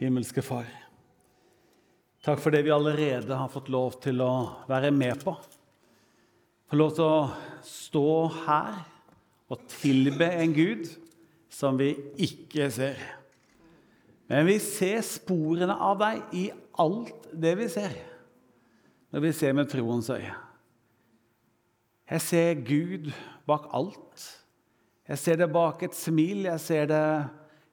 himmelske Far. Takk for det vi allerede har fått lov til å være med på. Få lov til å stå her og tilbe en Gud som vi ikke ser. Men vi ser sporene av deg i alt det vi ser, når vi ser med troens øye. Jeg ser Gud bak alt. Jeg ser det bak et smil, jeg ser det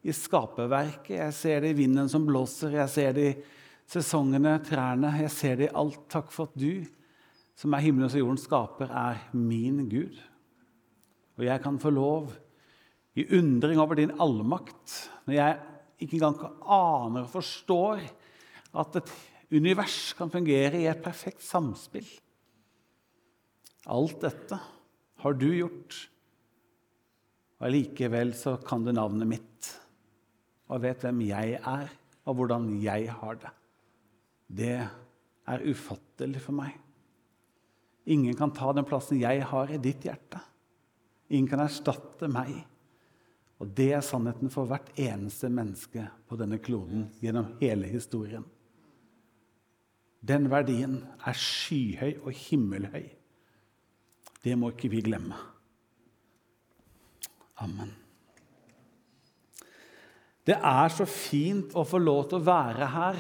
i skaperverket, jeg ser det i vinden som blåser, jeg ser det i sesongene, trærne. Jeg ser det i alt. Takk for at du, som er himmelen og jordens skaper, er min Gud. Og jeg kan få lov, i undring over din allmakt, når jeg ikke engang aner og forstår at et univers kan fungere i et perfekt samspill. Alt dette har du gjort, og allikevel så kan du navnet mitt og vet hvem jeg er, og hvordan jeg har det. Det er ufattelig for meg. Ingen kan ta den plassen jeg har i ditt hjerte. Ingen kan erstatte meg. Og det er sannheten for hvert eneste menneske på denne kloden gjennom hele historien. Den verdien er skyhøy og himmelhøy. Det må ikke vi glemme. Amen. Det er så fint å få lov til å være her.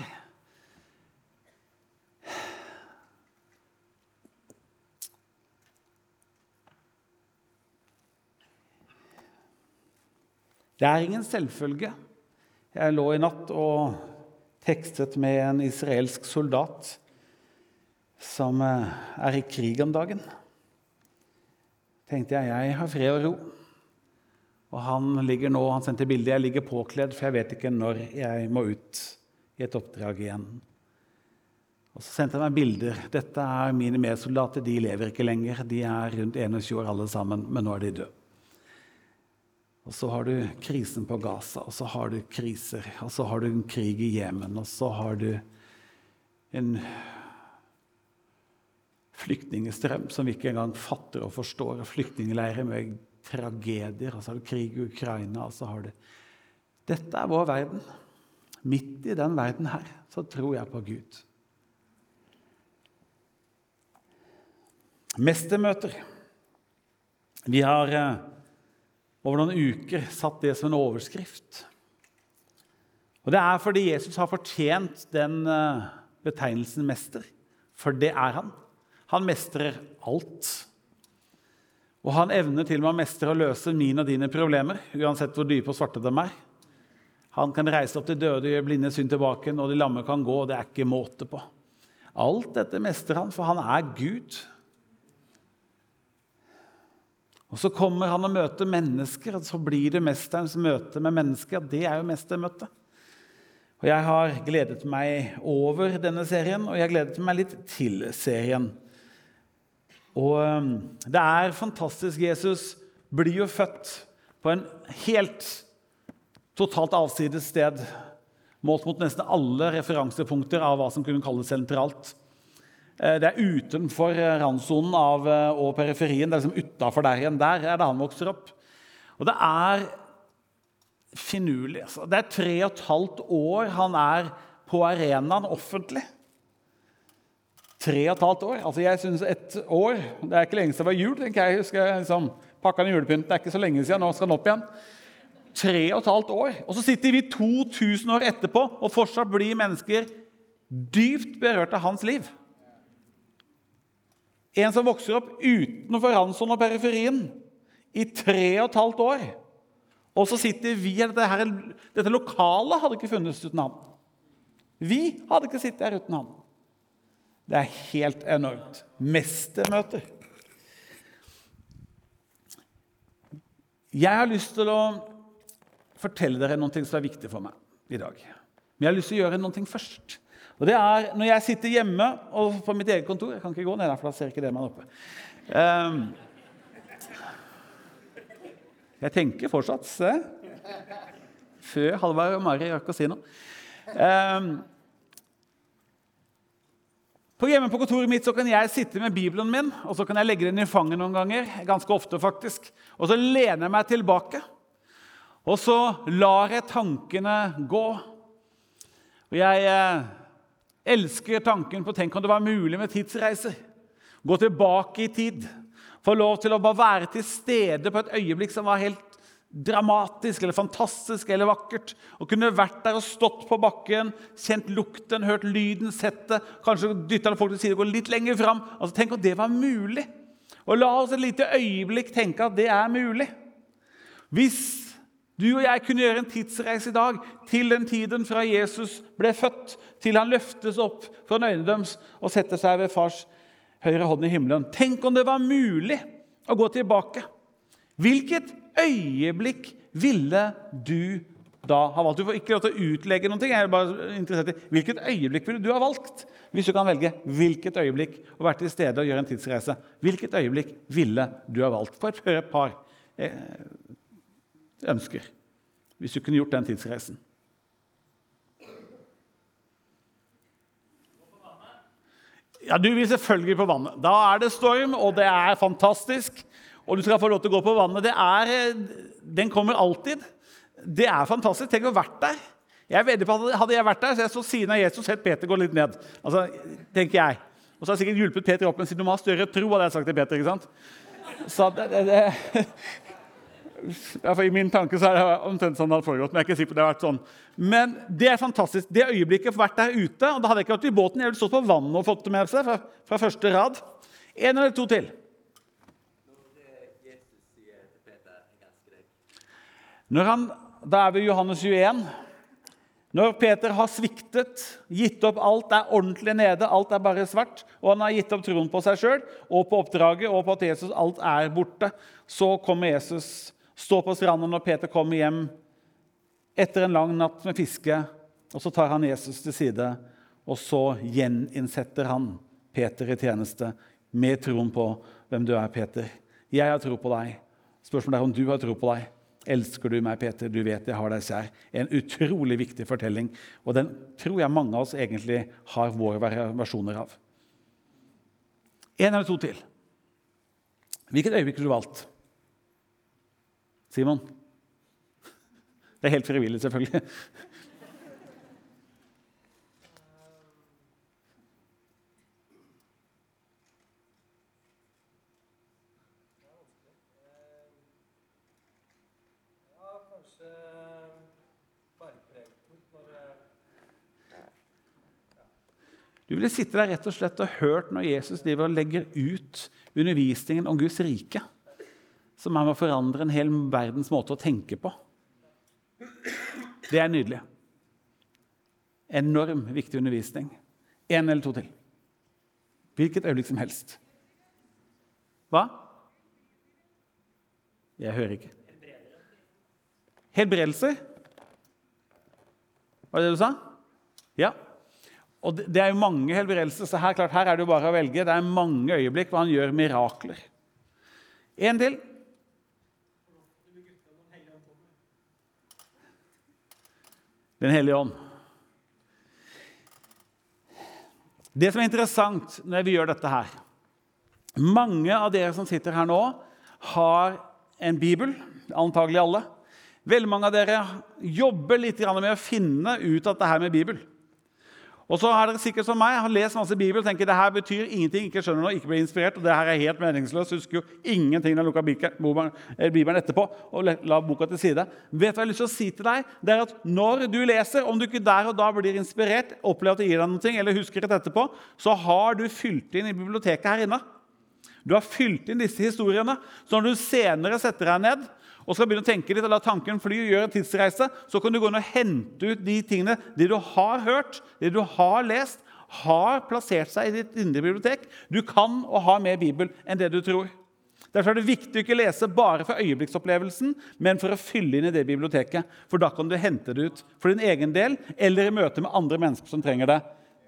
Det er ingen selvfølge. Jeg lå i natt og tekstet med en israelsk soldat som eh, er i krig om dagen. tenkte jeg jeg har fred og ro. Og han ligger nå, han sendte bilde. Jeg ligger påkledd, for jeg vet ikke når jeg må ut i et oppdrag igjen. Og Så sendte han meg bilder. Dette er mine medsoldater. De lever ikke lenger. De er rundt 21 år alle sammen, men nå er de døde. Og så har du krisen på Gaza, og så har du kriser. Og så har du en krig i Jemen, og så har du en flyktningstrøm som vi ikke engang fatter og forstår. og Flyktningleirer med tragedier. Og så har du krig i Ukraina. og så har du... Dette er vår verden. Midt i den verden her så tror jeg på Gud. Mestermøter. Vi har eh, over noen uker satt det som en overskrift. Og Det er fordi Jesus har fortjent den eh, betegnelsen mester. For det er han. Han mestrer alt. Og han evner til og med å mestre og løse mine og dine problemer, uansett hvor dype og svarte de er. Han kan reise opp de døde, gjøre blinde syn tilbake, og de lamme kan gå. og Det er ikke måte på. Alt dette mestrer han, for han er Gud. Og Så kommer han og møter mennesker, og så blir det mesterens møte med mennesker. Det er jo mestermøtet. Og Jeg har gledet meg over denne serien, og jeg har gledet meg litt til serien. Og um, det er fantastisk. Jesus blir jo født på en helt totalt avsides sted, målt mot nesten alle referansepunkter av hva som kunne kalles sentralt. Eh, det er utenfor eh, randsonen eh, og periferien. Det er liksom utafor der igjen. Der er det han vokser opp. Og det er finurlig. Altså. Det er tre og et halvt år han er på arenaen offentlig. Tre og et halvt år. Altså jeg synes et år Det er ikke lenge siden det var jul. tenker jeg. husker jeg liksom, Pakka ned julepynten. Det er ikke så lenge siden. Nå skal den opp igjen. Tre og et halvt år. Og så sitter vi 2000 år etterpå, og fortsatt blir mennesker dypt berørt av hans liv. En som vokser opp utenfor Ranson og periferien i tre og et halvt år. Og så sitter vi Dette, her, dette lokalet hadde ikke funnes uten ham. Vi hadde ikke sittet her uten han. Det er helt enormt. Mestermøter. Jeg har lyst til å fortelle dere noe som er viktig for meg i dag. Men jeg har lyst til å gjøre noe først. Og det er Når jeg sitter hjemme og på mitt eget kontor Jeg kan ikke gå ned der, for da ser ikke det meg oppe. Um, jeg tenker fortsatt. Se. Før Halvard og Mari rakk å si noe. Um, på Hjemme på kontoret mitt så kan jeg sitte med Bibelen min og så kan jeg legge den i fanget noen ganger. ganske ofte faktisk. Og så lener jeg meg tilbake. Og så lar jeg tankene gå. Og jeg eh, elsker tanken på Tenk om det var mulig med tidsreiser. Gå tilbake i tid. Få lov til å bare være til stede på et øyeblikk som var helt dramatisk eller fantastisk eller vakkert. Og kunne vært der og stått på bakken, kjent lukten, hørt lyden, sett det. Kanskje dytta folk til side og gå litt lenger fram. Altså, tenk om det var mulig. Og la oss et lite øyeblikk tenke at det er mulig. Hvis du og jeg kunne gjøre en tidsreise i dag til den tiden fra Jesus ble født, til han løftes opp fra øynene og setter seg ved fars høyre hånd i himmelen. Tenk om det var mulig å gå tilbake. Hvilket øyeblikk ville du da ha valgt? Du får ikke lov til å utlegge noe. Jeg er bare interessert i Hvilket øyeblikk ville du ha valgt? Hvis du kan velge hvilket øyeblikk å være til stede og gjøre en tidsreise. Hvilket øyeblikk ville du ha valgt? For et par eh, ønsker. Hvis du kunne gjort den tidsreisen. Ja, Du vil selvfølgelig på vannet. Da er det storm, og det er fantastisk. Og du skal få lov til å gå på vannet. Er, eh, den kommer alltid. Det er fantastisk. Tenk å ha vært der. Jeg vedder på at Hadde jeg vært der, så jeg så siden av Jesus sett Peter gå litt ned. Altså, tenker jeg. Og så har jeg sikkert hjulpet Peter opp, men siden du må ha større tro, hadde jeg sagt til Peter. ikke sant? Så det, det, det I min tanke så er det omtrent sånn det hadde foregått. Men jeg er ikke sikker på det har vært sånn. Men det er fantastisk. Det øyeblikket vært der ute og Da hadde jeg ikke vært i båten, jeg ville stått på vannet og fått det med seg fra, fra første rad. En eller to til. Han, da er vi i Johannes 21. Når Peter har sviktet, gitt opp alt, er ordentlig nede, alt er bare svart, og han har gitt opp troen på seg sjøl og på oppdraget og på at Jesus alt er borte, så kommer Jesus, står på stranden når Peter kommer hjem etter en lang natt med fiske. Og så tar han Jesus til side, og så gjeninnsetter han Peter i tjeneste med troen på hvem du er, Peter. Jeg har tro på deg. Spørsmålet er om du har tro på deg. Elsker du meg, Peter? Du vet jeg har deg kjær. En utrolig viktig fortelling, og den tror jeg mange av oss egentlig har våre versjoner av. En eller to til. Hvilket øyeblikk har du valgt? Simon? Det er helt frivillig, selvfølgelig. Du ville sitte der rett og slett og hørt når Jesus driver og legger ut undervisningen om Guds rike, som er med å forandre en hel verdens måte å tenke på. Det er nydelig. Enorm viktig undervisning. En eller to til. Hvilket øyeblikk som helst. Hva? Jeg hører ikke. Helbredelser? Var det det du sa? Ja. Og Det er jo mange helbredelser, så her, klart, her er det jo bare å velge. Det er mange øyeblikk hvor han gjør mirakler. En til. Den hellige ånd. Det som er interessant når vi gjør dette her Mange av dere som sitter her nå, har en bibel. Antagelig alle. Veldig mange av dere jobber litt med å finne ut at det her med Bibel. Og så er dere sikkert som meg, har lest masse Bibel og tenker det her betyr ingenting, ikke skjønner noe, ikke blir inspirert, og det her er helt meningsløst. Husker jo ingenting når jeg lukka eh, Bibelen etterpå og la boka til side. Vet du hva jeg har lyst til å si til deg? Det er at Når du leser, om du ikke der og da blir inspirert, opplever at det gir deg noe, eller husker rett etterpå, så har du fylt inn i biblioteket her inne. Du har fylt inn disse historiene. Så når du senere setter deg ned og skal begynne å tenke litt, og la tanken fly og gjøre en tidsreise, så kan du gå inn og hente ut de tingene, det du har hørt, det du har lest, har plassert seg i ditt indre bibliotek. Du kan og har mer Bibel enn det du tror. Derfor er det viktig å ikke lese bare for øyeblikksopplevelsen, men for å fylle inn i det biblioteket. For da kan du hente det ut for din egen del eller i møte med andre mennesker som trenger det.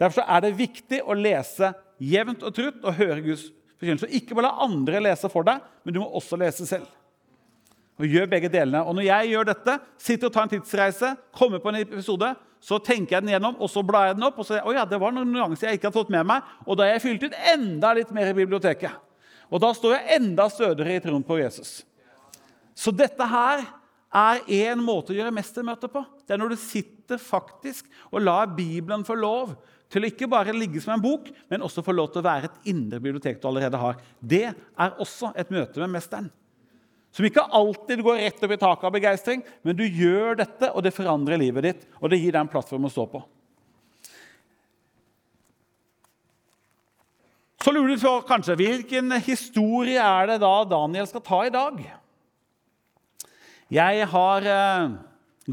Derfor er det viktig å lese jevnt og trutt og høre Guds forkynnelse. Ikke bare la andre lese for deg, men du må også lese selv og gjør begge delene. Og når jeg gjør dette, sitter og tar en tidsreise, kommer på en episode, så tenker jeg den gjennom, og så blar jeg den opp. Og så oh ja, det var noen nyanser jeg ikke hadde fått med meg, og da har jeg fylt ut enda litt mer i biblioteket. Og da står jeg enda stødigere i troen på Jesus. Så dette her er én måte å gjøre mestermøte på. Det er når du sitter sitter faktisk og lar Bibelen få lov til å ikke bare ligge som en bok, men også få lov til å være et indre bibliotek du allerede har. Det er også et møte med Mesteren. Som ikke alltid går rett opp i taket av begeistring, men du gjør dette, og det forandrer livet ditt. Og det gir deg en plattform å stå på. Så lurer du på kanskje hvilken historie er det da Daniel skal ta i dag? Jeg har eh,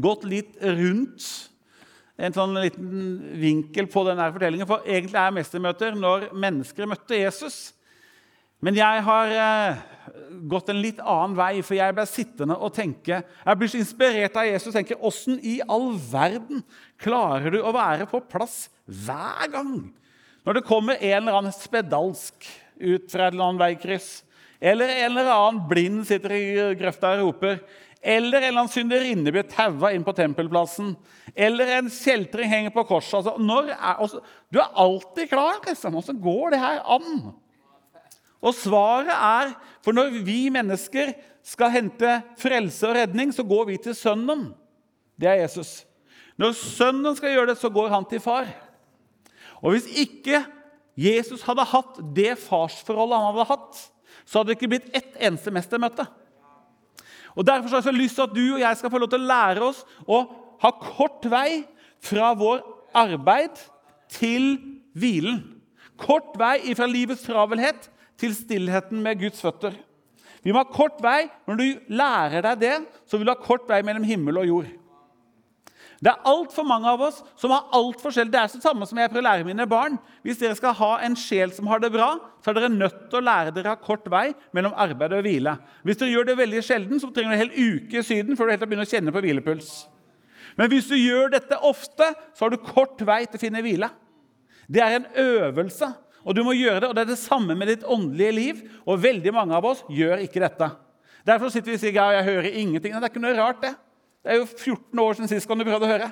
gått litt rundt en sånn liten vinkel på denne fortellingen. For egentlig er mestermøter når mennesker møtte Jesus. Men jeg har eh, gått en litt annen vei, for jeg ble sittende og tenke Jeg blir så inspirert av Jesus og tenker åssen i all verden klarer du å være på plass hver gang? Når det kommer en eller annen spedalsk ut fra et eller annet veikryss, eller en eller annen blind sitter i grøfta og roper, eller en eller annen synderinne blir taua inn på tempelplassen, eller en kjeltring henger på korset altså, er, altså, Du er alltid klar. Liksom. Åssen går det her an? Og svaret er For når vi mennesker skal hente frelse og redning, så går vi til Sønnen. Det er Jesus. Når Sønnen skal gjøre det, så går han til far. Og hvis ikke Jesus hadde hatt det farsforholdet han hadde hatt, så hadde det ikke blitt ett eneste mestermøte. Og Derfor har jeg så lyst til at du og jeg skal få lov til å lære oss å ha kort vei fra vår arbeid til hvilen. Kort vei fra livets travelhet til stillheten med Guds føtter. Vi må ha kort vei. Når du lærer deg det, så vil du ha kort vei mellom himmel og jord. Det er altfor mange av oss som har alt forskjellig. Det er det samme som jeg prøver å lære mine barn. Hvis dere skal ha en sjel som har det bra, så er dere nødt til å lære dere å ha kort vei mellom arbeid og hvile. Hvis dere gjør det veldig sjelden, så trenger du en hel uke i Syden før du helt begynner å kjenne på hvilepuls. Men hvis du gjør dette ofte, så har du kort vei til å finne hvile. Det er en øvelse, og du må gjøre det. Og det er det samme med ditt åndelige liv. Og veldig mange av oss gjør ikke dette. Derfor sitter vi og sier ja, jeg hører ingenting. Det er ikke noe rart, det. Det er jo 14 år siden sist kan du prøvde å høre.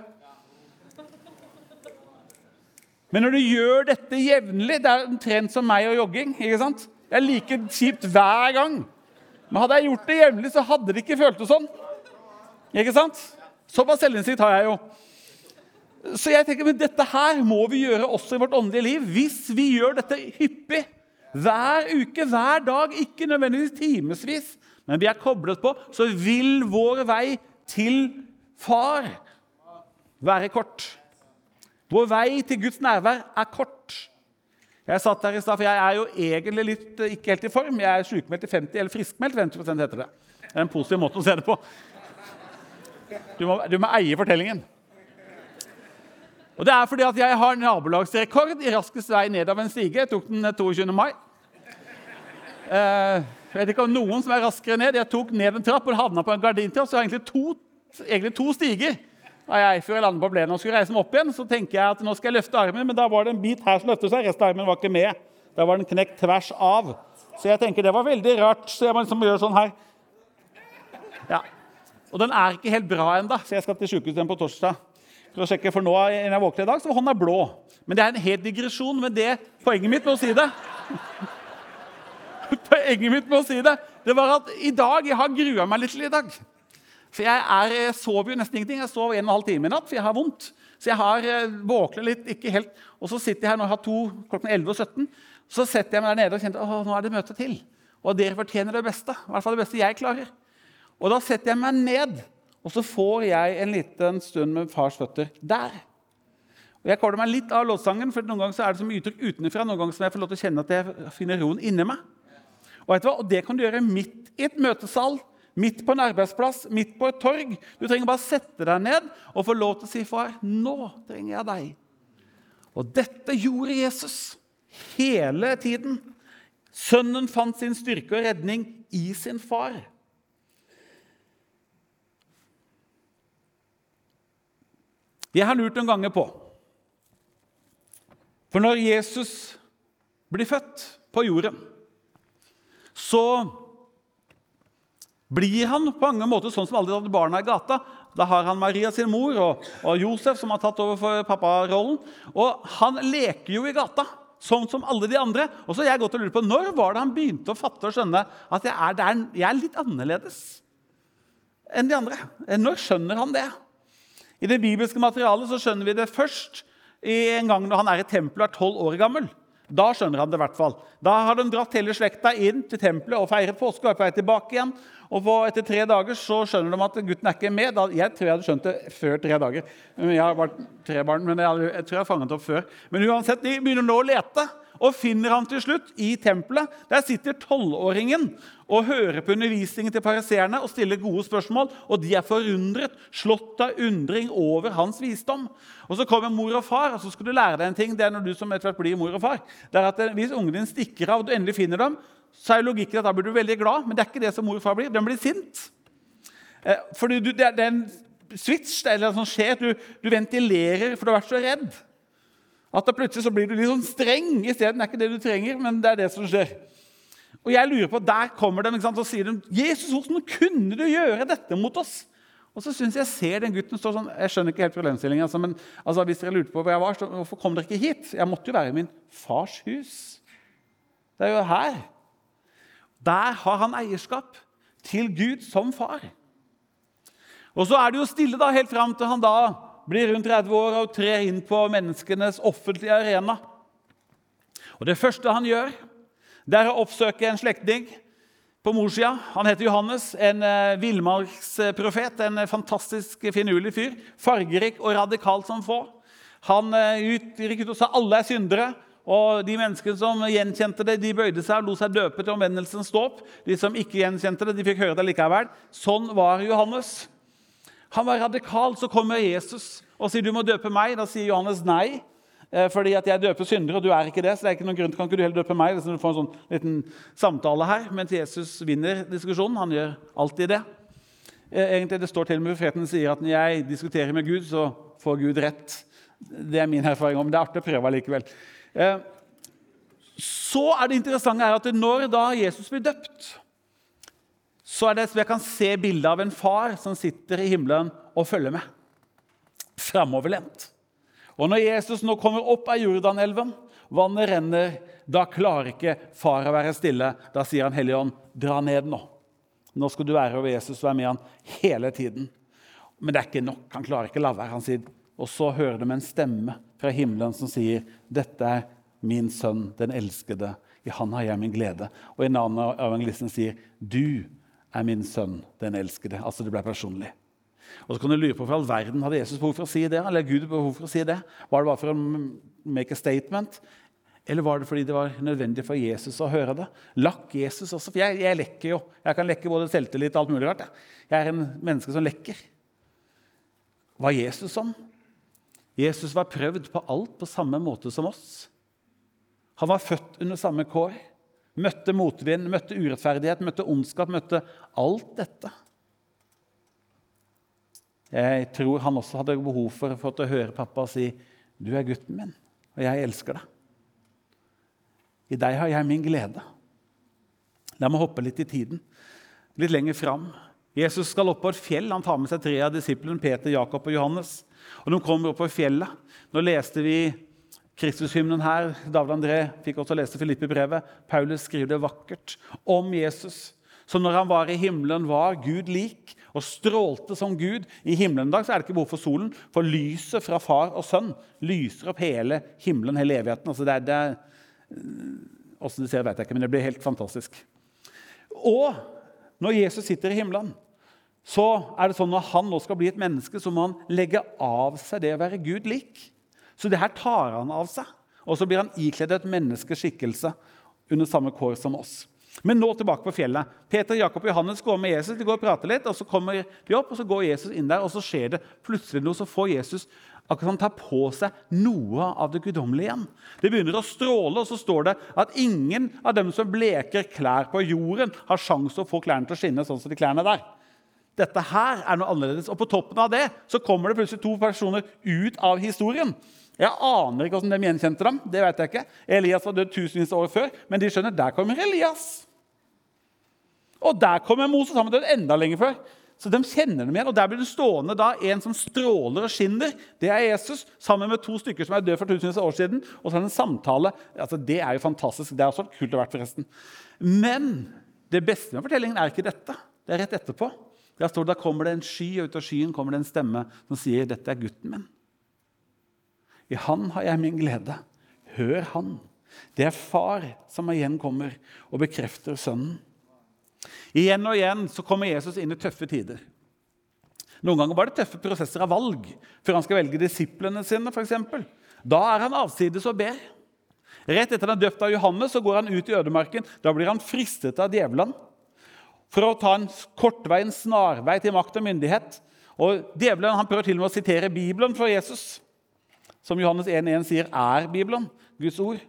Men når du gjør dette jevnlig Det er omtrent som meg og jogging. ikke sant? Det er like kjipt hver gang. Men hadde jeg gjort det jevnlig, så hadde det ikke føltes sånn. Ikke sant? Såpass selvinnsikt har jeg jo. Så jeg tenker, men dette her må vi gjøre også i vårt åndelige liv. Hvis vi gjør dette hyppig, hver uke, hver dag, ikke nødvendigvis timevis, men vi er koblet på, så vil vår vei til far være kort. Vår vei til Guds nærvær er kort. Jeg satt der i stad, for jeg er jo egentlig litt, ikke helt i form. Jeg er sykemeldt i 50, eller friskmeldt 50 heter det. Det er en positiv måte å se det på. Du må, du må eie fortellingen. Og det er fordi at jeg har nabolagsrekord i raskest vei ned av en stige. Jeg tok den 22. mai. Eh, jeg vet ikke om noen som er raskere ned. Jeg tok ned en trapp og havna på en gardintrapp. Så egentlig to, egentlig to stiger. Da jeg, før jeg landet på plenen og skulle reise meg opp igjen, så tenker jeg at nå skal jeg løfte armen, men da var det en bit her som løftet seg. Resten av armen var ikke med. Da var den knekt tvers av. Så jeg tenker det var veldig rart. Så jeg må liksom gjøre sånn her. Ja. Og den er ikke helt bra ennå, så jeg skal til sjukehuset på torsdag å sjekke, for nå er jeg våken i dag, så var er blå. Men det er en helt digresjon med det poenget mitt med å si det. Poenget mitt med å si det det var at i dag, jeg har grua meg litt til i dag. For jeg, er, jeg sover jo nesten ingenting. Jeg sov en og en halv time i natt, for jeg har vondt. Så jeg har eh, litt, ikke helt. Og så sitter jeg her når jeg har to klokken 11 og 17. Så setter jeg meg der nede og kjenner at nå er det møte til. Og dere fortjener det beste. I hvert fall det beste jeg klarer. Og da setter jeg meg ned og så får jeg en liten stund med fars føtter der. Og Jeg kobler meg litt av låtsangen, for noen ganger er det mye uttrykk utenfra. Noen ganger som jeg får lov til å kjenne at jeg finner roen inni meg. Og, og Det kan du gjøre midt i et møtesal, midt på en arbeidsplass, midt på et torg. Du trenger bare sette deg ned og få lov til å si, 'Far, nå trenger jeg deg'. Og dette gjorde Jesus hele tiden. Sønnen fant sin styrke og redning i sin far. Jeg har lurt noen ganger på For når Jesus blir født på jorden, så blir han på mange måter sånn som alle de andre barna i gata. Da har han Maria sin mor og, og Josef, som har tatt over for papparollen. Og han leker jo i gata, sånn som alle de andre. Og så har jeg gått og lurt på, Når var det han begynte å fatte og skjønne at jeg er, der, jeg er litt annerledes enn de andre? Når skjønner han det? I det bibelske materialet så skjønner vi det først en gang når han er i tempelet og er tolv år gammel. Da skjønner han det i hvert fall. Da har de dratt hele slekta inn til tempelet og feiret påske. og er tilbake igjen. Og etter tre dager så skjønner de at gutten er ikke med. Jeg tror jeg hadde skjønt det før tre dager. Jeg har vært tre barn, men jeg, tror jeg har fanget opp før. Men uansett, de begynner nå å lete og finner han til slutt i tempelet. Der sitter tolvåringen og hører på undervisningen til pariserene og stiller gode spørsmål. Og de er forundret, slått av undring over hans visdom. Og Så kommer mor og far, og så skal du lære deg en ting. det er når du som etter hvert blir mor og far. Det er at eh, Hvis ungen din stikker av og du endelig finner dem, så er logikken at da blir du veldig glad. Men det er ikke det som mor og far blir. Den blir sint. Eh, fordi du, det, er en switch det er noe som skjer. Du, du ventilerer, for du har vært så redd. At da plutselig så blir du litt sånn streng isteden. Det er ikke det du trenger, men det er det som skjer. Og jeg lurer på, Der kommer de sant, og sier de, 'Jesus, hvordan kunne du gjøre dette mot oss?' Og så synes jeg ser den gutten står sånn, Jeg skjønner ikke helt problemstillingen, altså, men altså, hvis dere lurte på hvor jeg var, så hvorfor kom dere ikke hit? Jeg måtte jo være i min fars hus. Det er jo her. Der har han eierskap til Gud som far. Og så er det jo stille da, helt fram til han da blir rundt 30 år og trer inn på menneskenes offentlige arena. Og Det første han gjør, det er å oppsøke en slektning på morssida. Han heter Johannes, en eh, villmarksprofet. En fantastisk finurlig fyr. Fargerik og radikal som få. Han eh, gikk ut og alle er syndere. Og De menneskene som gjenkjente det, de bøyde seg og lot seg døpe til omvendelsens dåp. De som ikke gjenkjente det, de fikk høre det likevel. Sånn var Johannes. Han var radikal. Så kommer Jesus og sier du må døpe meg. Da sier Johannes nei, eh, fordi at jeg døper syndere, og du er ikke det. så det er ikke noen grunn til Kan ikke du heller døpe meg? Så du får en sånn liten samtale her, Mens Jesus vinner diskusjonen. Han gjør alltid det. Eh, egentlig Det står til og med profeten sier at når jeg diskuterer med Gud, så får Gud rett. Det er min erfaring om det er artig å prøve likevel. Eh, så er det interessante at når da Jesus blir døpt så er det jeg kan se bildet av en far som sitter i himmelen og følger med. Framoverlent. Og når Jesus nå kommer opp av Jordanelven, vannet renner, da klarer ikke far å være stille. Da sier han Hellige Ånd, dra ned nå. Nå skal du være over Jesus og være med han hele tiden. Men det er ikke nok. Han klarer ikke å la være. Han sier, og så hører de en stemme fra himmelen som sier, 'Dette er min sønn, den elskede. I han har jeg min glede.' Og en annen av evangelisten sier, 'Du er min sønn, den elskede. Altså Det ble personlig. Og så kan du lure på for all verden, Hadde Jesus behov for å si det? Eller Gud behov for å si det? Var det bare for å make a statement? Eller var det fordi det var nødvendig for Jesus å høre det? Lakk Jesus også? For jeg, jeg lekker jo. Jeg kan lekke både selvtillit og alt mulig rart. Jeg er en menneske som lekker. Var Jesus sånn? Jesus var prøvd på alt på samme måte som oss. Han var født under samme kår. Møtte motvind, møtte urettferdighet, møtte ondskap, møtte alt dette. Jeg tror han også hadde behov for, for å høre pappa si, 'Du er gutten min, og jeg elsker deg.' 'I deg har jeg min glede.' La meg hoppe litt i tiden, litt lenger fram. Jesus skal opp på et fjell. Han tar med seg tre av disiplene, Peter, Jakob og Johannes. Og De kommer opp på fjellet. Nå leste vi Kristushymnen her. David André fikk også lese Filippi-brevet. Paulus skriver det vakkert om Jesus. Så når han var i himmelen, var Gud lik og strålte som Gud. I himmelen i dag så er det ikke behov for solen, for lyset fra far og sønn lyser opp hele himmelen, hele evigheten. Altså det er, det er, Åssen du ser, vet jeg ikke, men det blir helt fantastisk. Og når Jesus sitter i himmelen, så er det sånn når han nå skal bli et menneske, så må han legge av seg det å være Gud lik. Så det her tar han av seg. Og så blir han ikledd et menneskeskikkelse under samme kår som oss. Men nå tilbake på fjellet. Peter, Jakob og Johannes går med Jesus. De går og prater litt, og Så kommer de opp, og så går Jesus inn der, og så skjer det plutselig noe. Så får Jesus akkurat han tar på seg noe av det guddommelige igjen. Det begynner å stråle, og så står det at ingen av dem som bleker klær på jorden, har sjanse å få klærne til å skinne sånn som de klærne der. Dette her er noe annerledes. Og på toppen av det så kommer det plutselig to personer ut av historien. Jeg aner ikke hvordan de gjenkjente dem. det vet jeg ikke. Elias var død tusenvis av år før, men de skjønner der kommer Elias. Og der kommer Moses. Han med død enda lenger før. Så de kjenner dem igjen, og Der blir det stående da en som stråler og skinner. Det er Jesus, sammen med to stykker som er døde for tusenvis av år siden. Og så er det en samtale. Altså, det er jo fantastisk. Det er også kult å vært, forresten. Men det beste med fortellingen er ikke dette. Det er rett etterpå. Der står det, Da kommer det en sky, og ut av skyen kommer det en stemme som sier, 'Dette er gutten min'. I han har jeg min glede. Hør han. Det er far som igjen kommer og bekrefter sønnen. Igjen og igjen så kommer Jesus inn i tøffe tider. Noen ganger var det tøffe prosesser av valg før han skal velge disiplene sine. For eksempel. da er han avsides og ber. Rett etter han er døpt av Johannes så går han ut i ødemarken. Da blir han fristet av djevelen for å ta en kortvei, en snarvei til makt og myndighet. Og Djevelen han prøver til og med å sitere Bibelen for Jesus, som Johannes 1,1 sier er Bibelen, Guds ord.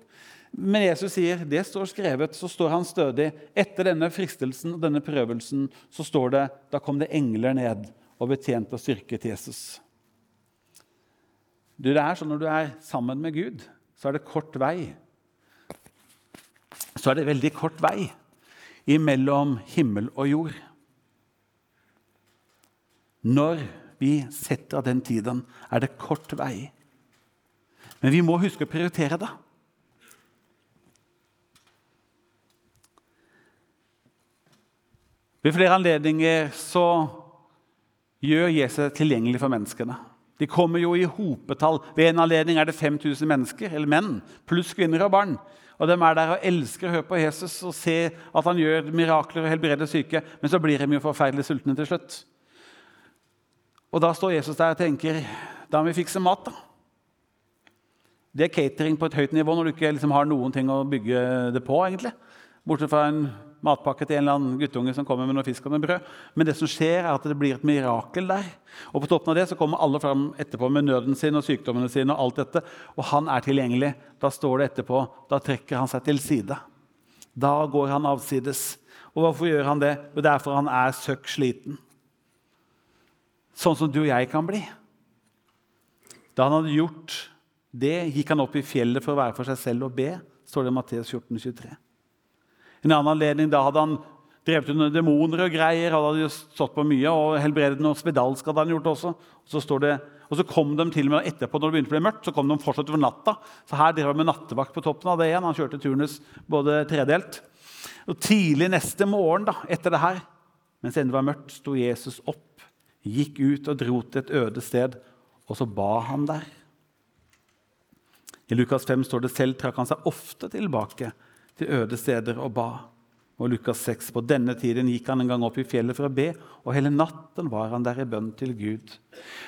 Men Jesus sier det står skrevet, så står han stødig. Etter denne fristelsen og denne prøvelsen så står det da kom det engler ned og betjente og styrket Jesus. Du, det er sånn Når du er sammen med Gud, så er det kort vei. Så er det veldig kort vei imellom himmel og jord. Når vi setter av den tiden, er det kort vei. Men vi må huske å prioritere det. Ved flere anledninger så gjør Jesus tilgjengelig for menneskene. De kommer jo i hopetall. Ved en anledning er det 5000 mennesker, eller menn, pluss kvinner og barn. Og De er der og elsker å høre på Jesus og se at han gjør mirakler og helbreder syke. Men så blir de jo forferdelig sultne til slutt. Og Da står Jesus der og tenker da må vi fikse mat. da. Det er catering på et høyt nivå når du ikke liksom har noen ting å bygge det på. egentlig. Bortsett fra en matpakke til en eller annen guttunge som kommer med noe fisk og noe brød. Men det som skjer er at det blir et mirakel der. Og på toppen av det så kommer alle fram etterpå med nøden sin og sykdommene sine. Og alt dette, og han er tilgjengelig. Da står det etterpå, da trekker han seg til side. Da går han avsides. Og hvorfor gjør han det? Jo, det er for han er søkk sliten. Sånn som du og jeg kan bli. Da han hadde gjort det, gikk han opp i fjellet for å være for seg selv og be, står det i Matteus 14, 23. En annen anledning da hadde han drevet under demoner og greier. Han hadde stått på mye, og helbredet noe spedalsk hadde han gjort også. Og så, det, og så kom de til og med etterpå, når det begynte å bli mørkt, så kom de fortsatt over natta. Så her drev han med nattevakt på toppen av det igjen. Han kjørte turnus både tredelt. Og Tidlig neste morgen da, etter det her, mens ennå var mørkt, sto Jesus opp, gikk ut og dro til et øde sted, og så ba han der. I Lukas 5 står det selv trakk han seg ofte tilbake til øde steder og ba. Og Lukas 6, På denne tiden gikk han en gang opp i fjellet for å be, og hele natten var han der i bønn til Gud.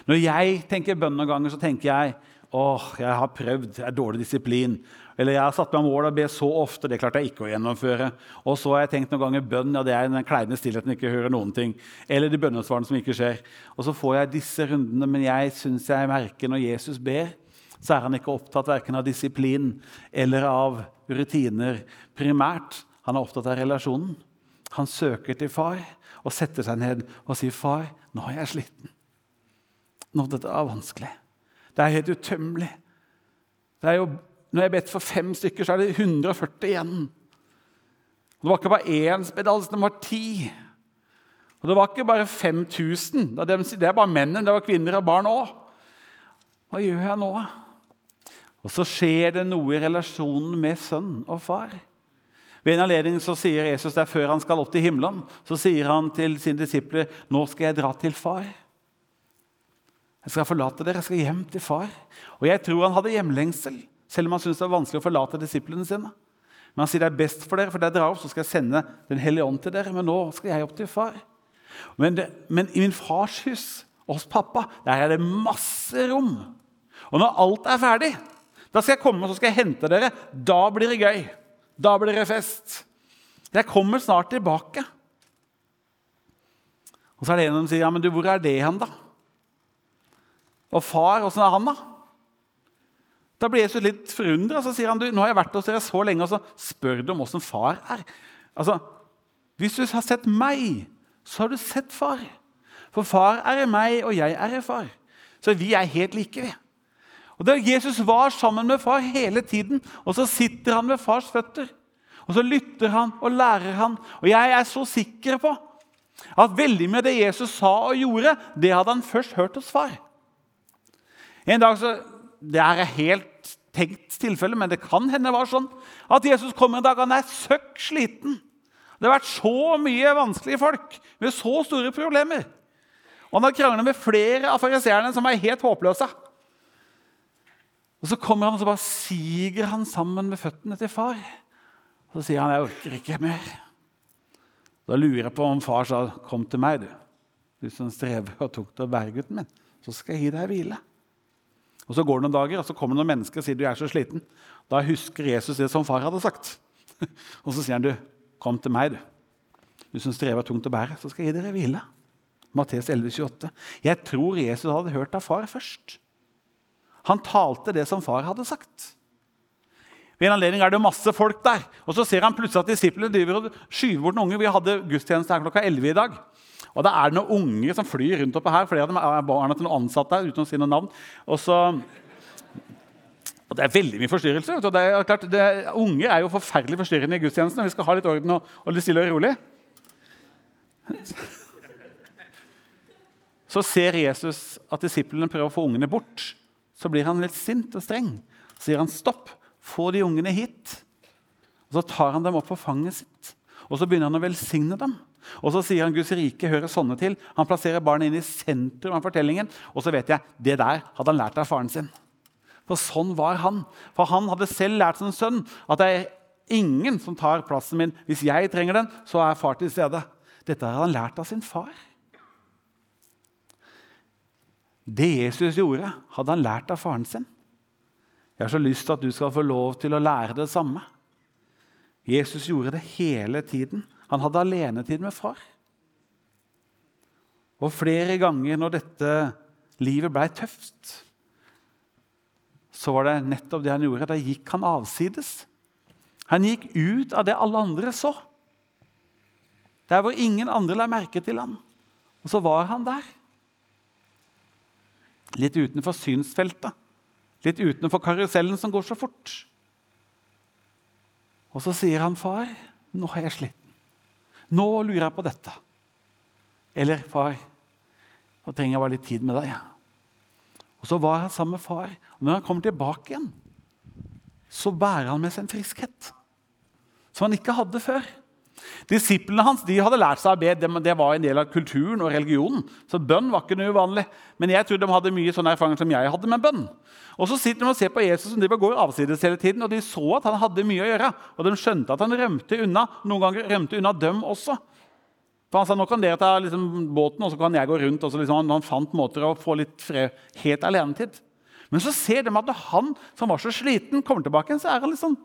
Når jeg tenker bønn noen ganger, så tenker jeg åh, jeg har prøvd, jeg er dårlig disiplin. Eller jeg har satt meg mål å be så ofte, det klarte jeg ikke å gjennomføre. Og så har jeg tenkt noen ganger bønn, ja det er den kleine stillheten ikke hører noen ting. Eller de bønnesvarene som ikke skjer. Og så får jeg disse rundene, men jeg syns jeg merker når Jesus ber, så er han ikke opptatt verken av disiplin eller av rutiner primært. Han er opptatt av relasjonen. Han søker til far og setter seg ned og sier, 'Far, nå er jeg sliten. Nå dette er vanskelig. Det er helt utømmelig.' Det er jo, når jeg har bedt for fem stykker, så er det 140 igjen. Og det var ikke bare én spedalsk, det var ti. Og det var ikke bare 5000. Det er bare mennene, det var kvinner og barn òg. Hva gjør jeg nå? Og så skjer det noe i relasjonen med sønn og far. Ved en anledning så sier Jesus der før han skal opp til himmelen, så sier han til sine disipler nå skal jeg dra til far. Jeg skal forlate dere, jeg skal hjem til far. Og jeg tror han hadde hjemlengsel, selv om han syntes det var vanskelig å forlate disiplene sine. Men han sier det er best for dere, for der drar opp, så skal jeg sende Den hellige ånd til dere. Men nå skal jeg opp til far. Men, det, men i min fars hus, hos pappa, der er det masse rom. Og når alt er ferdig, da skal jeg komme og så skal jeg hente dere. Da blir det gøy. Da blir det fest. Jeg kommer snart tilbake. Og så er det en som sier, ja, men du, 'Hvor er det hen, da?' Og far, åssen er han, da? Da blir Jesus litt forundra. Så sier han, du, 'Nå har jeg vært hos dere så lenge', og så spør du om åssen far er. Altså, Hvis du har sett meg, så har du sett far. For far er i meg, og jeg er i far. Så vi er helt like, vi. Og da Jesus var sammen med far hele tiden, og så sitter han ved fars føtter. Og så lytter han og lærer han. Og jeg er så sikker på at veldig mye av det Jesus sa og gjorde, det hadde han først hørt hos far. En dag så, Det er helt tenkt tilfelle, men det kan hende det var sånn at Jesus kommer en dag han er søkk sliten. Det har vært så mye vanskelige folk med så store problemer. Og han har krangla med flere av fariseerne som er helt håpløse. Og Så kommer han og så bare siger han sammen med føttene til far. Og Så sier han 'jeg orker ikke mer'. Da lurer jeg på om far sa 'kom til meg', du. Du som strever og tok til å bære gutten min. Så skal jeg gi deg hvile. Og Så går det noen dager, og så kommer noen mennesker og sier du er så sliten. Da husker Jesus det som far hadde sagt. Og så sier han du, 'Kom til meg, du. Du som strever tungt å bære, så skal jeg gi dere hvile.' Matteus 11, 28. Jeg tror Jesus hadde hørt av far først. Han talte det som far hadde sagt. Ved en anledning er det masse folk der, og så ser han plutselig at disiplene driver og skyver bort noen unger. Vi hadde gudstjeneste her klokka 11 i dag. Og da er det noen unger som flyr rundt oppe her. Flere av dem er barna til noen ansatte her, uten å si noen navn. Og så og Det er veldig mye forstyrrelse. Det er klart, det, unge er jo forferdelig forstyrrende i gudstjenesten. Vi skal ha litt orden og, og litt stille og rolig. Så ser Jesus at disiplene prøver å få ungene bort. Så blir han litt sint og streng. Så sier han stopp, få de ungene hit. Og Så tar han dem opp på fanget sitt og så begynner han å velsigne dem. Og så sier han Guds rike hører sånne til. Han plasserer barnet inn i sentrum av fortellingen. Og så vet jeg, det der hadde han lært av faren sin. For sånn var han. For han hadde selv lært som sønn at det er ingen som tar plassen min. Hvis jeg trenger den, så er far til stede. Dette hadde han lært av sin far. Det Jesus gjorde, hadde han lært av faren sin. Jeg har så lyst til at du skal få lov til å lære det samme. Jesus gjorde det hele tiden. Han hadde alenetid med far. Og flere ganger når dette livet ble tøft, så var det nettopp det han gjorde. Da gikk han avsides. Han gikk ut av det alle andre så. Der hvor ingen andre la merke til ham. Og så var han der. Litt utenfor synsfeltet. Litt utenfor karusellen som går så fort. Og så sier han, 'Far, nå er jeg sliten. Nå lurer jeg på dette.' Eller, 'Far, nå trenger jeg bare litt tid med deg.' Og Så var han sammen med far. Og når han kommer tilbake igjen, så bærer han med seg en friskhet som han ikke hadde før. Disiplene hans de hadde lært seg å be. Det var en del av kulturen og religionen. Så bønn var ikke noe uvanlig. Men jeg tror de hadde mye sånne erfaringer som jeg hadde med bønn. Og så sitter de og ser på Jesus som de går avsides hele tiden, og de så at han hadde mye å gjøre. Og de skjønte at han rømte unna. Noen ganger rømte unna dem også. For Han sa nå kan dere ta liksom, båten, og så kan jeg gå rundt. og så liksom, Han fant måter å få litt fred, helt alenetid. Men så ser de at han som var så sliten, kommer tilbake så er han litt sånn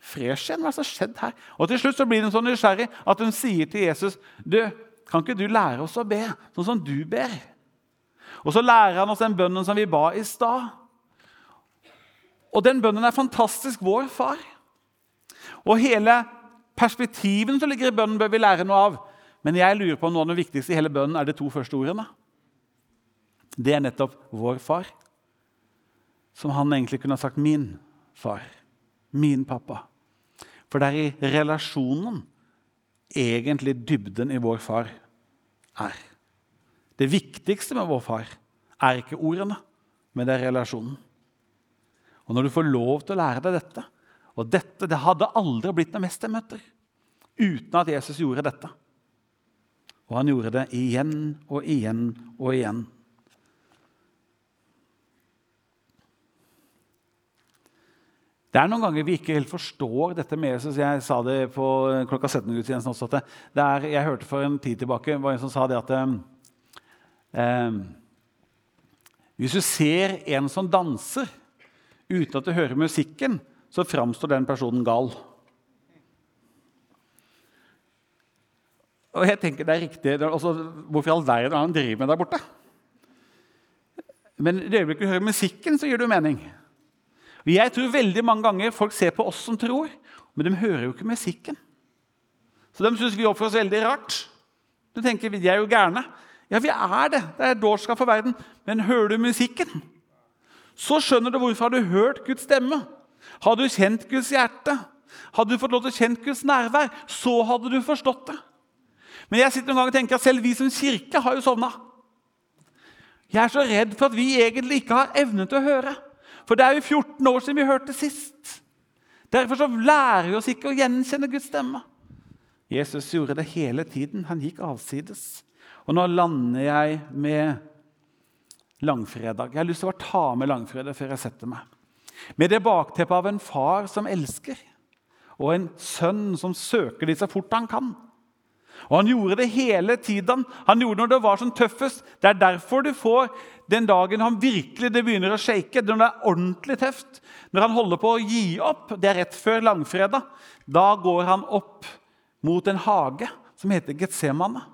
fresh igjen. Hva som har skjedd her? Og Til slutt så blir hun så nysgjerrig at hun sier til Jesus du, kan ikke du lære oss å be sånn som du ber? Og Så lærer han oss den bønnen som vi ba i stad. Og den bønnen er fantastisk. Vår far. Og hele perspektiven som ligger i bønnen, bør vi lære noe av. Men jeg lurer på om noe av det viktigste i hele bønnen er de to første ordene. Det er nettopp 'vår far', som han egentlig kunne ha sagt 'min far'. Min pappa. For det er i relasjonen egentlig dybden i vår far er. Det viktigste med vår far er ikke ordene, men det er relasjonen. Og når du får lov til å lære deg dette Og dette det hadde aldri blitt noe mestermøter uten at Jesus gjorde dette. Og han gjorde det igjen og igjen og igjen. Det er noen ganger vi ikke helt forstår dette med Jesus. Jeg sa det på klokka 17-gudstjenesten også. at det er, Jeg hørte for en tid tilbake var en som sa det at eh, Hvis du ser en som danser, uten at du hører musikken, så framstår den personen gal. Og jeg tenker det er riktig. Altså, hvorfor i all verden er han driver med der borte? Men i det øyeblikket du hører musikken, så gir det mening. Jeg tror veldig mange ganger folk ser på oss som tror, men de hører jo ikke musikken. Så de syns vi oppfører oss veldig rart. Du tenker, De er jo gærne. Ja, vi er det. Det er dårskap for verden. Men hører du musikken? så skjønner du hvorfor har du hørt Guds stemme. Har du kjent Guds hjerte, hadde du fått lov til å kjenne Guds nærvær, så hadde du forstått det. Men jeg sitter noen ganger og tenker at selv vi som kirke har jo sovna. Jeg er så redd for at vi egentlig ikke har evne til å høre. For det er jo 14 år siden vi hørte sist. Derfor så lærer vi oss ikke å gjenkjenne Guds stemme. Jesus gjorde det hele tiden. Han gikk avsides. Og nå lander jeg med langfredag. Jeg har lyst til å ta med langfredag før jeg setter meg. Med det bakteppet av en far som elsker, og en sønn som søker de så fort han kan. Og Han gjorde det hele tiden. Han gjorde det når det var som tøffest. Det er derfor du får den dagen han virkelig det begynner å shake, når det er ordentlig tøft, når han holder på å gi opp, det er rett før langfredag, da går han opp mot en hage som heter Getsemane.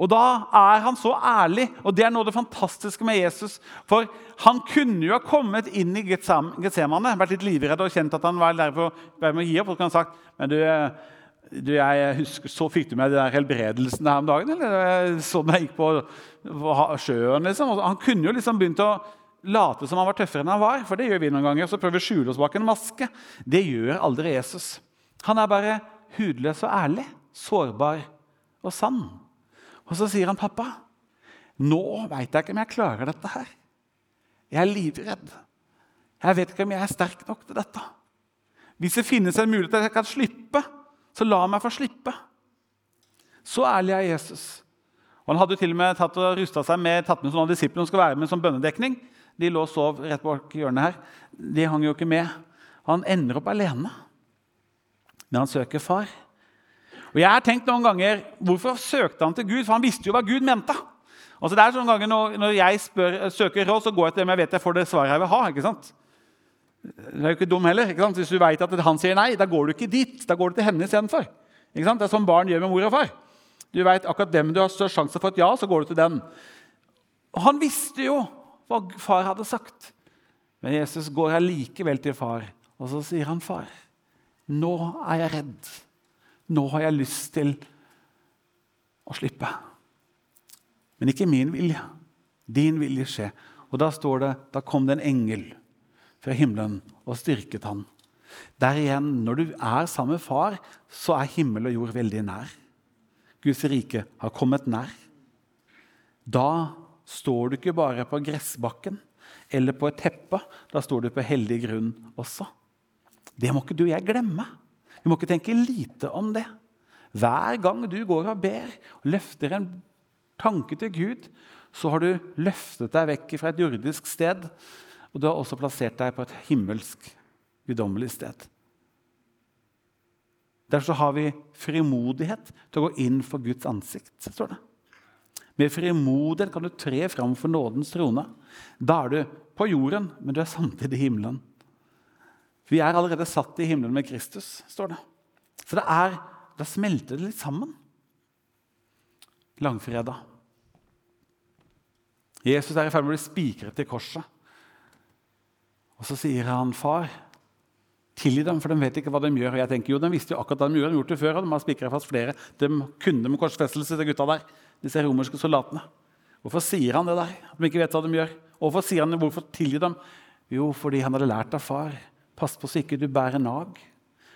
Og da er han så ærlig, og det er noe av det fantastiske med Jesus. For han kunne jo ha kommet inn i Getsemane, vært litt livredd og kjent at han var der for å gi opp. Og så kan han sagt men du, du, jeg husker, Så fikk du med den helbredelsen her om dagen? eller Sånn jeg gikk på, på sjøen, liksom. Han kunne jo liksom begynt å late som han var tøffere enn han var. For det gjør vi noen ganger. Så prøver vi å skjule oss bak en maske. Det gjør aldri Jesus. Han er bare hudløs og ærlig, sårbar og sann. Og så sier han, 'Pappa, nå veit jeg ikke om jeg klarer dette her.' 'Jeg er livredd. Jeg vet ikke om jeg er sterk nok til dette.' 'Hvis det finnes en mulighet at jeg kan slippe, så la meg få slippe.' Så ærlig er Jesus. Og Han hadde jo til og med tatt og rusta seg med, tatt med sånne disipler som skal være med som bønnedekning. De lå og sov rett bak hjørnet her. De hang jo ikke med. Han ender opp alene. Men han søker far. Og jeg har tenkt noen ganger, Hvorfor søkte han til Gud? For han visste jo hva Gud mente. Altså det er sånne ganger Når, når jeg spør, søker råd, så går jeg til dem jeg vet jeg får det svaret jeg vil ha. ikke sant? Det er jo ikke dum heller. ikke? Hvis du vet at han sier nei, da går du ikke dit. Da går du til henne istedenfor. Det er sånn barn gjør med mor og far. Du vet akkurat hvem du har størst sjanse for et ja, så går du til den. Og Han visste jo hva far hadde sagt. Men Jesus går allikevel til far, og så sier han, 'Far, nå er jeg redd.' Nå har jeg lyst til å slippe. Men ikke min vilje. Din vilje skje. Og da står det da kom det en engel fra himmelen og styrket han. Der igjen, Når du er sammen med far, så er himmel og jord veldig nær. Guds rike har kommet nær. Da står du ikke bare på gressbakken eller på et teppe. Da står du på hellig grunn også. Det må ikke du og jeg glemme. Vi må ikke tenke lite om det. Hver gang du går og ber og løfter en tanke til Gud, så har du løftet deg vekk fra et jordisk sted, og du har også plassert deg på et himmelsk, guddommelig sted. Derfor har vi frimodighet til å gå inn for Guds ansikt. står det. Med frimodighet kan du tre fram for nådens trone. Da er du på jorden, men du er samtidig i himmelen. Vi er allerede satt i himmelen med Kristus, står det. Så det er, da smelter det litt sammen. Langfredag. Jesus er i ferd med å bli spikret til korset. Og så sier han, 'Far, tilgi dem, for de vet ikke hva de gjør.' Og jeg tenker, jo, De visste jo akkurat hva de gjorde, de gjorde det før, og de har spikret fast flere. De kunne med korsfestelse, de gutta der, disse romerske soldatene. Hvorfor sier han det der? At de ikke vet hva de gjør? Hvorfor sier han hvorfor tilgi dem? Jo, fordi han hadde lært av far. Pass på så ikke du bærer nag.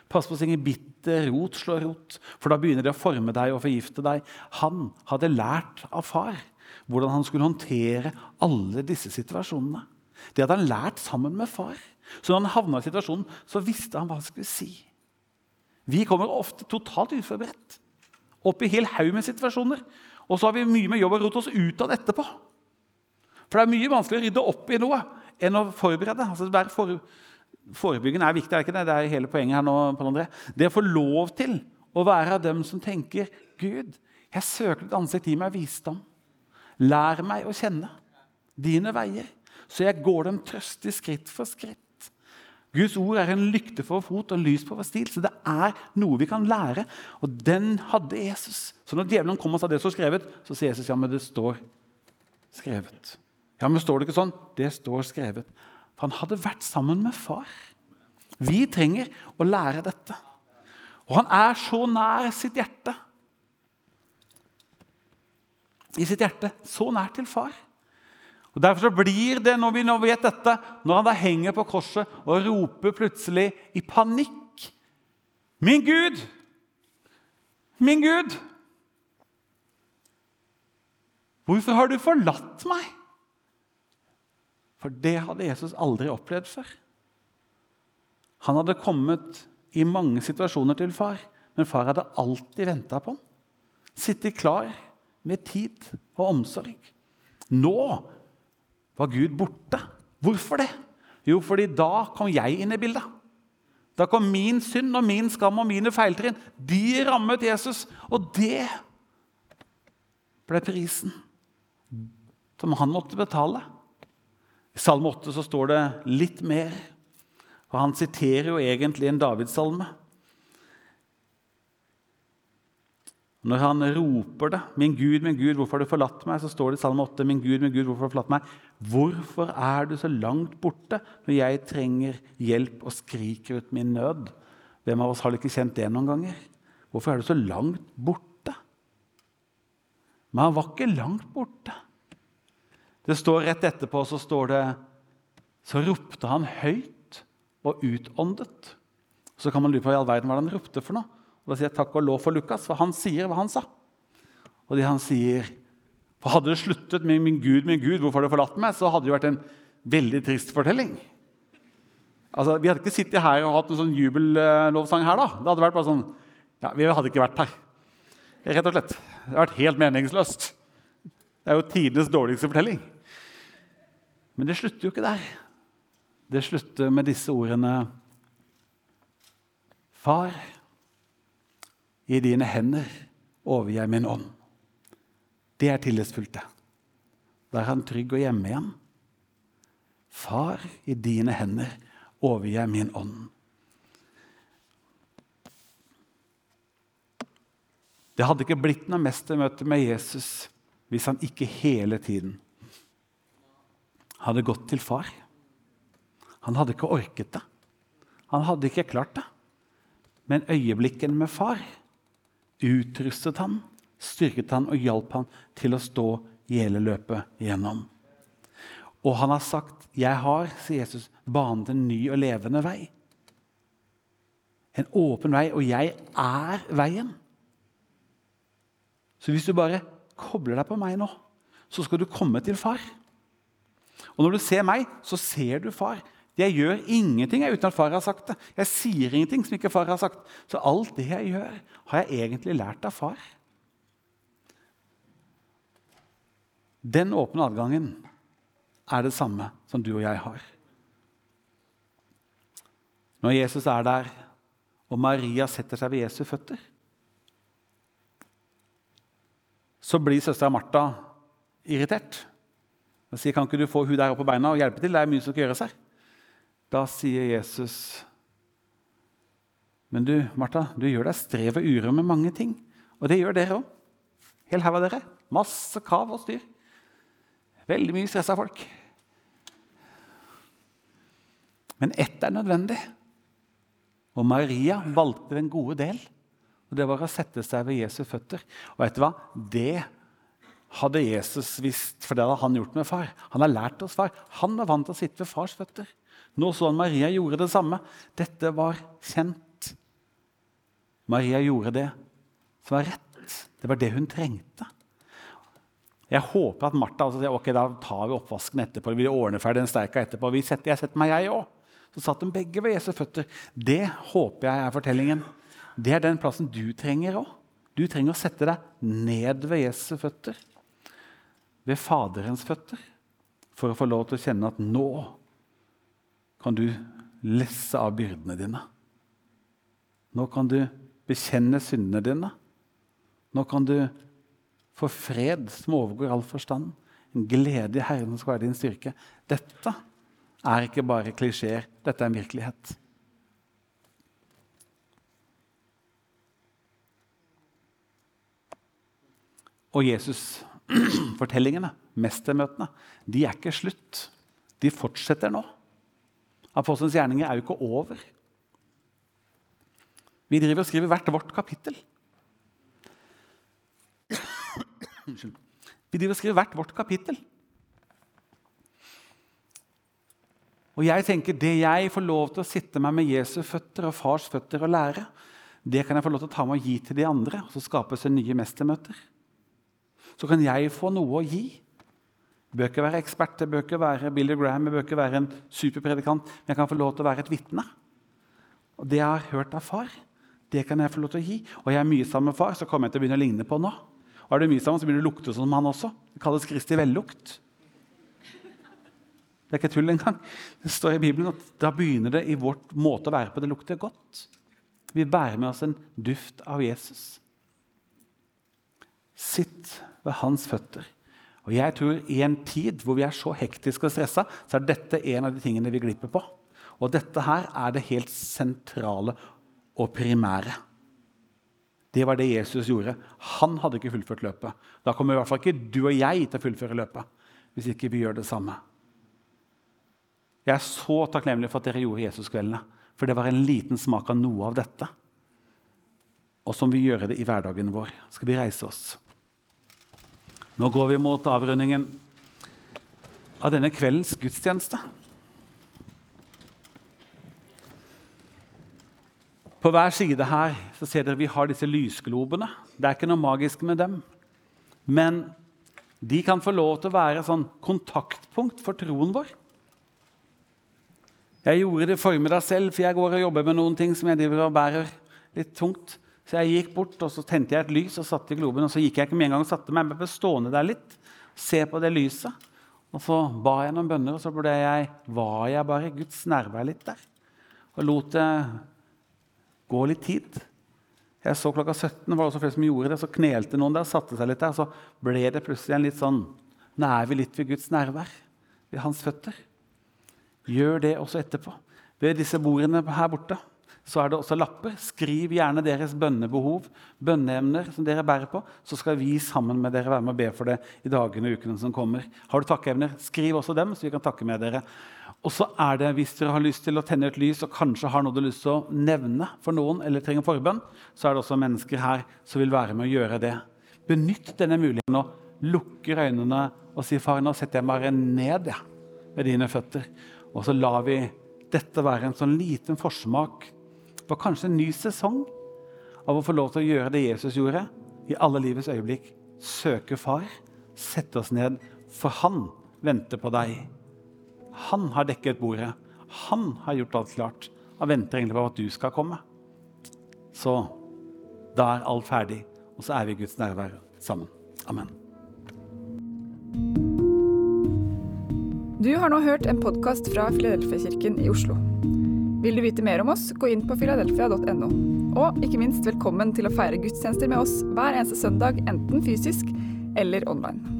Pass på så ingen bitter rot slår rot, for da begynner det å forme deg og forgifte deg. Han hadde lært av far hvordan han skulle håndtere alle disse situasjonene. Det hadde han lært sammen med far. Så når han havna i situasjonen, så visste han hva han skulle si. Vi kommer ofte totalt uforberedt opp i hel haug med situasjoner. Og så har vi mye med jobb å rote oss ut av det etterpå. For det er mye vanskeligere å rydde opp i noe enn å forberede. Altså, for, Forebyggende er viktig, er ikke det? Det er hele poenget her nå. Paul André. Det å få lov til å være av dem som tenker Gud, jeg søker ditt ansikt, gi meg visdom. Lær meg å kjenne dine veier, så jeg går dem trøstig skritt for skritt. Guds ord er en lykte for fot og en lys på vår stil. Så det er noe vi kan lære, og den hadde Jesus. Så når djevelen kom og sa det som skrevet, så sier Jesus ja, men det står skrevet. Ja, men står det ikke sånn? Det står skrevet. For han hadde vært sammen med far. Vi trenger å lære dette. Og han er så nær sitt hjerte. I sitt hjerte. Så nær til far. Og Derfor så blir det, når vi nå vet dette, når han da henger på korset og roper plutselig i panikk Min Gud! Min Gud! Hvorfor har du forlatt meg? For det hadde Jesus aldri opplevd før. Han hadde kommet i mange situasjoner til far, men far hadde alltid venta på ham. Sittet klar med tid og omsorg. Nå var Gud borte. Hvorfor det? Jo, fordi da kom jeg inn i bildet. Da kom min synd og min skam og mine feiltrinn. De rammet Jesus, og det ble prisen som han måtte betale. I Salme 8 så står det litt mer, og han siterer jo egentlig en Davidssalme. Når han roper det, 'Min Gud, min Gud, hvorfor har du forlatt meg?' så står det i Salme 8, 'Min Gud, min Gud, hvorfor har du forlatt meg?' 'Hvorfor er du så langt borte når jeg trenger hjelp og skriker ut min nød?' Hvem av oss har ikke kjent det noen ganger? Hvorfor er du så langt borte? Men han var ikke langt borte. Det står Rett etterpå så står det Så ropte han høyt og utåndet. Så kan man lure på i all verden hva han ropte for noe. Og Da sier jeg takk og lov for Lukas, for han sier hva han sa. Og det han sier for Hadde det sluttet med 'Min Gud, min Gud, hvorfor har du forlatt meg?', så hadde det vært en veldig trist fortelling. Altså, Vi hadde ikke sittet her og hatt en sånn jubellovsang her. da. Det hadde vært bare sånn, ja, Vi hadde ikke vært her. Rett og slett. Det hadde vært helt meningsløst. Det er jo tidenes dårligste fortelling. Men det slutter jo ikke der. Det slutter med disse ordene Far, i dine hender overgir jeg min ånd. Det er tillitsfullt, det. Da er han trygg og hjemme igjen. Far, i dine hender overgir jeg min ånd. Det hadde ikke blitt noe mestermøte med Jesus hvis han ikke hele tiden hadde gått til far. Han hadde ikke orket det. Han hadde ikke klart det. Men øyeblikkene med far utrustet han, styrket han og hjalp han til å stå hele løpet gjennom. Og han har sagt, 'Jeg har', sier Jesus, 'banet en ny og levende vei'. En åpen vei, og jeg er veien. Så hvis du bare kobler deg på meg nå, så skal du komme til far. Og når du ser meg, så ser du far. Jeg gjør ingenting uten at far har sagt det. Jeg sier ingenting som ikke far har sagt. Så alt det jeg gjør, har jeg egentlig lært av far. Den åpne adgangen er det samme som du og jeg har. Når Jesus er der, og Maria setter seg ved Jesu føtter, så blir søstera Martha irritert. Hun sier, 'Kan ikke du få hun der opp på beina og hjelpe til?' Det er mye som skal gjøres her. Da sier Jesus Men du, Martha, du gjør deg strev og uro med mange ting. Og det gjør dere òg. Hel haug av dere. Masse kav og styr. Veldig mye stressa folk. Men ett er nødvendig. Og Maria valgte den gode del. Og Det var å sette seg ved Jesu føtter. Og vet du hva? Det hadde Jesus visst, for det hadde han gjort med far. Han har lært oss far. Han er vant til å sitte ved fars føtter. Nå så han Maria gjorde det samme. Dette var kjent. Maria gjorde det som var rett. Det var det hun trengte. Jeg håper at Martha altså sier ok, da tar vi oppvasken etterpå. Vi ordner ferdig den sterka etterpå. Vi setter, jeg setter meg, jeg òg. Så satt de begge ved Jesu føtter. Det håper jeg er fortellingen. Det er den plassen du trenger òg. Du trenger å sette deg ned ved Jesu føtter. Ved Faderens føtter. For å få lov til å kjenne at nå kan du lesse av byrdene dine. Nå kan du bekjenne syndene dine. Nå kan du få fred som overgår all forstand. En glede i Herren skal være din styrke. Dette er ikke bare klisjeer, dette er en virkelighet. Og Jesus-fortellingene, mestermøtene, de er ikke slutt. De fortsetter nå. Apostelens gjerninger er jo ikke over. Vi driver og skriver hvert vårt kapittel. Unnskyld. Vi driver og skriver hvert vårt kapittel. Og jeg tenker Det jeg får lov til å sitte meg med Jesu føtter og fars føtter og lære, det kan jeg få lov til å ta med og gi til de andre, og så skapes det nye mestermøter. Så kan jeg få noe å gi bør ikke være ekspert, jeg bør ikke være Billy Graham, jeg bør ikke være en superpredikant, men jeg kan få lov til å være et vitne. Og det jeg har hørt av far, Det kan jeg få lov til å gi. Og jeg er mye sammen med far, så kommer jeg til å begynne å ligne på nå. Og er du mye sammen, så begynner du å lukte som han også. Det kalles Kristi vellukt. Det er ikke tull engang. Det står i Bibelen at da begynner det i vårt måte å være på. Det lukter godt. Vi bærer med oss en duft av Jesus. Sitt ved hans føtter. Og jeg tror I en tid hvor vi er så hektiske og stressa, så er dette en av de tingene vi glipper på. Og dette her er det helt sentrale og primære. Det var det Jesus gjorde. Han hadde ikke fullført løpet. Da kommer i hvert fall ikke du og jeg til å fullføre løpet hvis ikke vi gjør det samme. Jeg er så takknemlig for at dere gjorde Jesuskveldene. For det var en liten smak av noe av dette. Og som vi gjør det i hverdagen vår. Skal vi reise oss? Nå går vi mot avrundingen av denne kveldens gudstjeneste. På hver side her så ser dere vi har disse lysglobene. Det er ikke noe magisk med dem. Men de kan få lov til å være sånn kontaktpunkt for troen vår. Jeg gjorde det formiddag selv, for jeg går og jobber med noen ting som jeg driver og bærer litt tungt. Så jeg gikk bort og så tente jeg et lys og satte i globen. Og så gikk jeg ikke med en gang og satte meg, men ble stående der litt, se på det lyset. Og så ba jeg noen bønner, og så ble jeg, var jeg bare Guds nærvær litt der. Og lot det gå litt tid. Jeg så klokka 17 var det også flere som gjorde det, så knelte noen der, satte seg litt der. Så ble det plutselig en litt sånn Nå er vi litt ved Guds nærvær, ved hans føtter. Gjør det også etterpå. Ved disse bordene her borte så er det også lapper. Skriv gjerne deres bønnebehov, bønneemner som dere bærer på. Så skal vi sammen med dere være med og be for det i dagene og ukene som kommer. Har du takkeevner, skriv også dem, så vi kan takke med dere. Og så er det, Hvis dere har lyst til å tenne et lys og kanskje har noe du har lyst til å nevne for noen, eller trenger forbønn, så er det også mennesker her som vil være med å gjøre det. Benytt denne muligheten og lukker øynene og si, 'Far, nå setter jeg bare ned ja, med dine føtter.' Og så lar vi dette være en sånn liten forsmak på kanskje en ny sesong av å få lov til å gjøre det Jesus gjorde i alle livets øyeblikk. Søke Far, sette oss ned, for Han venter på deg. Han har dekket bordet. Han har gjort alt klart. Han venter egentlig på at du skal komme. Så da er alt ferdig, og så er vi i Guds nærvær sammen. Amen. Du har nå hørt en podkast fra Filadelfia-kirken i Oslo. Vil du vite mer om oss, gå inn på filadelfia.no. Og ikke minst velkommen til å feire gudstjenester med oss hver eneste søndag, enten fysisk eller online.